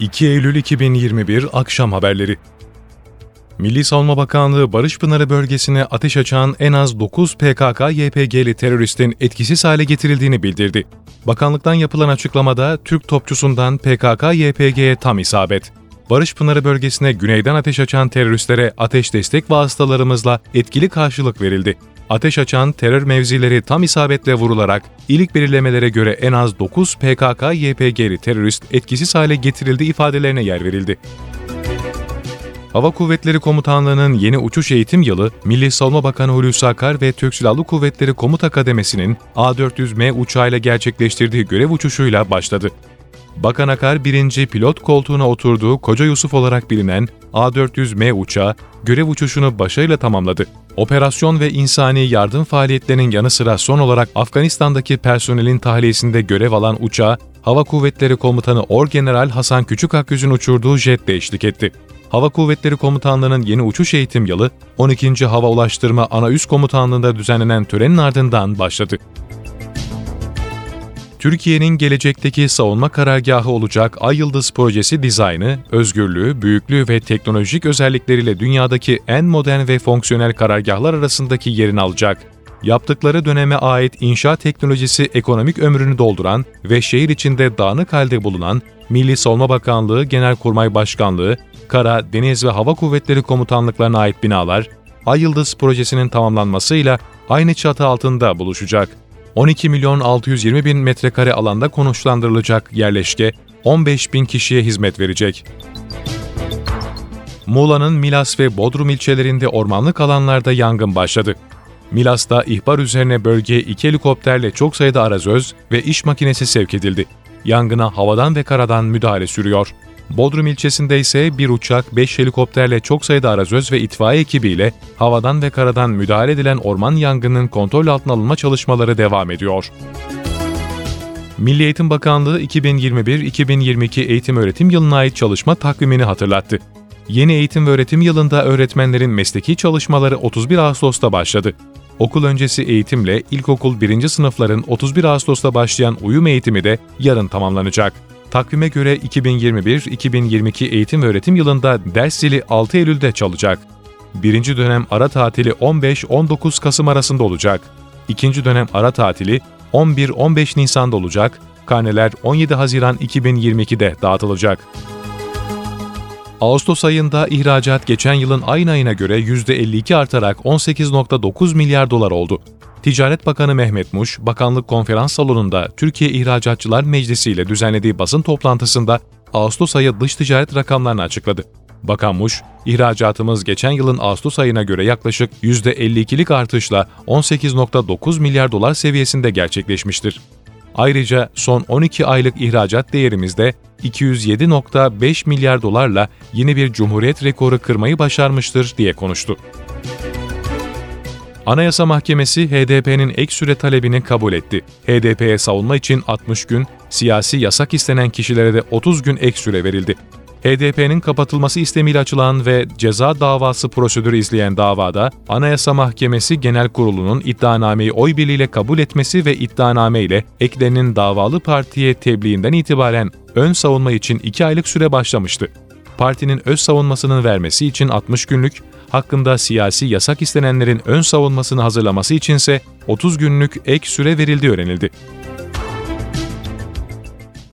2 Eylül 2021 Akşam Haberleri Milli Savunma Bakanlığı Barış Pınarı bölgesine ateş açan en az 9 PKK-YPG'li teröristin etkisiz hale getirildiğini bildirdi. Bakanlıktan yapılan açıklamada Türk topçusundan PKK-YPG'ye tam isabet. Barış Pınarı bölgesine güneyden ateş açan teröristlere ateş destek vasıtalarımızla etkili karşılık verildi. Ateş açan terör mevzileri tam isabetle vurularak ilk belirlemelere göre en az 9 PKK-YPG'li terörist etkisiz hale getirildi ifadelerine yer verildi. Hava Kuvvetleri Komutanlığı'nın yeni uçuş eğitim yılı, Milli Savunma Bakanı Hulusi Akar ve Türk Silahlı Kuvvetleri Komuta Kademesi'nin A400M uçağıyla gerçekleştirdiği görev uçuşuyla başladı. Bakan Akar birinci pilot koltuğuna oturduğu Koca Yusuf olarak bilinen A400M uçağı görev uçuşunu başarıyla tamamladı. Operasyon ve insani yardım faaliyetlerinin yanı sıra son olarak Afganistan'daki personelin tahliyesinde görev alan uçağa Hava Kuvvetleri Komutanı Orgeneral Hasan Küçükakgüz'ün uçurduğu jetle eşlik etti. Hava Kuvvetleri Komutanlığı'nın yeni uçuş eğitim yılı 12. Hava Ulaştırma Ana Üst Komutanlığı'nda düzenlenen törenin ardından başladı. Türkiye'nin gelecekteki savunma karargahı olacak Ay Yıldız projesi dizaynı, özgürlüğü, büyüklüğü ve teknolojik özellikleriyle dünyadaki en modern ve fonksiyonel karargahlar arasındaki yerini alacak. Yaptıkları döneme ait inşaat teknolojisi ekonomik ömrünü dolduran ve şehir içinde dağınık halde bulunan Milli Savunma Bakanlığı, Genelkurmay Başkanlığı, Kara, Deniz ve Hava Kuvvetleri Komutanlıklarına ait binalar, Ay Yıldız projesinin tamamlanmasıyla aynı çatı altında buluşacak. 12 milyon 620 bin metrekare alanda konuşlandırılacak yerleşke 15 bin kişiye hizmet verecek. Muğla'nın Milas ve Bodrum ilçelerinde ormanlık alanlarda yangın başladı. Milas'ta ihbar üzerine bölgeye iki helikopterle çok sayıda arazöz ve iş makinesi sevk edildi. Yangına havadan ve karadan müdahale sürüyor. Bodrum ilçesinde ise bir uçak, 5 helikopterle çok sayıda arazöz ve itfaiye ekibiyle havadan ve karadan müdahale edilen orman yangının kontrol altına alınma çalışmaları devam ediyor. Milli Eğitim Bakanlığı 2021-2022 eğitim öğretim yılına ait çalışma takvimini hatırlattı. Yeni eğitim ve öğretim yılında öğretmenlerin mesleki çalışmaları 31 Ağustos'ta başladı. Okul öncesi eğitimle ilkokul 1. sınıfların 31 Ağustos'ta başlayan uyum eğitimi de yarın tamamlanacak. Takvime göre 2021-2022 eğitim öğretim yılında ders zili 6 Eylül'de çalacak. Birinci dönem ara tatili 15-19 Kasım arasında olacak. İkinci dönem ara tatili 11-15 Nisan'da olacak. Karneler 17 Haziran 2022'de dağıtılacak. Ağustos ayında ihracat geçen yılın aynı ayına göre %52 artarak 18.9 milyar dolar oldu. Ticaret Bakanı Mehmet Muş, bakanlık konferans salonunda Türkiye İhracatçılar Meclisi ile düzenlediği basın toplantısında Ağustos ayı dış ticaret rakamlarını açıkladı. Bakan Muş, ihracatımız geçen yılın Ağustos ayına göre yaklaşık %52'lik artışla 18.9 milyar dolar seviyesinde gerçekleşmiştir. Ayrıca son 12 aylık ihracat değerimizde 207.5 milyar dolarla yeni bir cumhuriyet rekoru kırmayı başarmıştır diye konuştu. Anayasa Mahkemesi HDP'nin ek süre talebini kabul etti. HDP'ye savunma için 60 gün, siyasi yasak istenen kişilere de 30 gün ek süre verildi. HDP'nin kapatılması istemiyle açılan ve ceza davası prosedürü izleyen davada Anayasa Mahkemesi Genel Kurulu'nun iddianameyi oy birliğiyle kabul etmesi ve iddianame ile eklerinin davalı partiye tebliğinden itibaren ön savunma için 2 aylık süre başlamıştı. Partinin öz savunmasının vermesi için 60 günlük, hakkında siyasi yasak istenenlerin ön savunmasını hazırlaması içinse 30 günlük ek süre verildiği öğrenildi.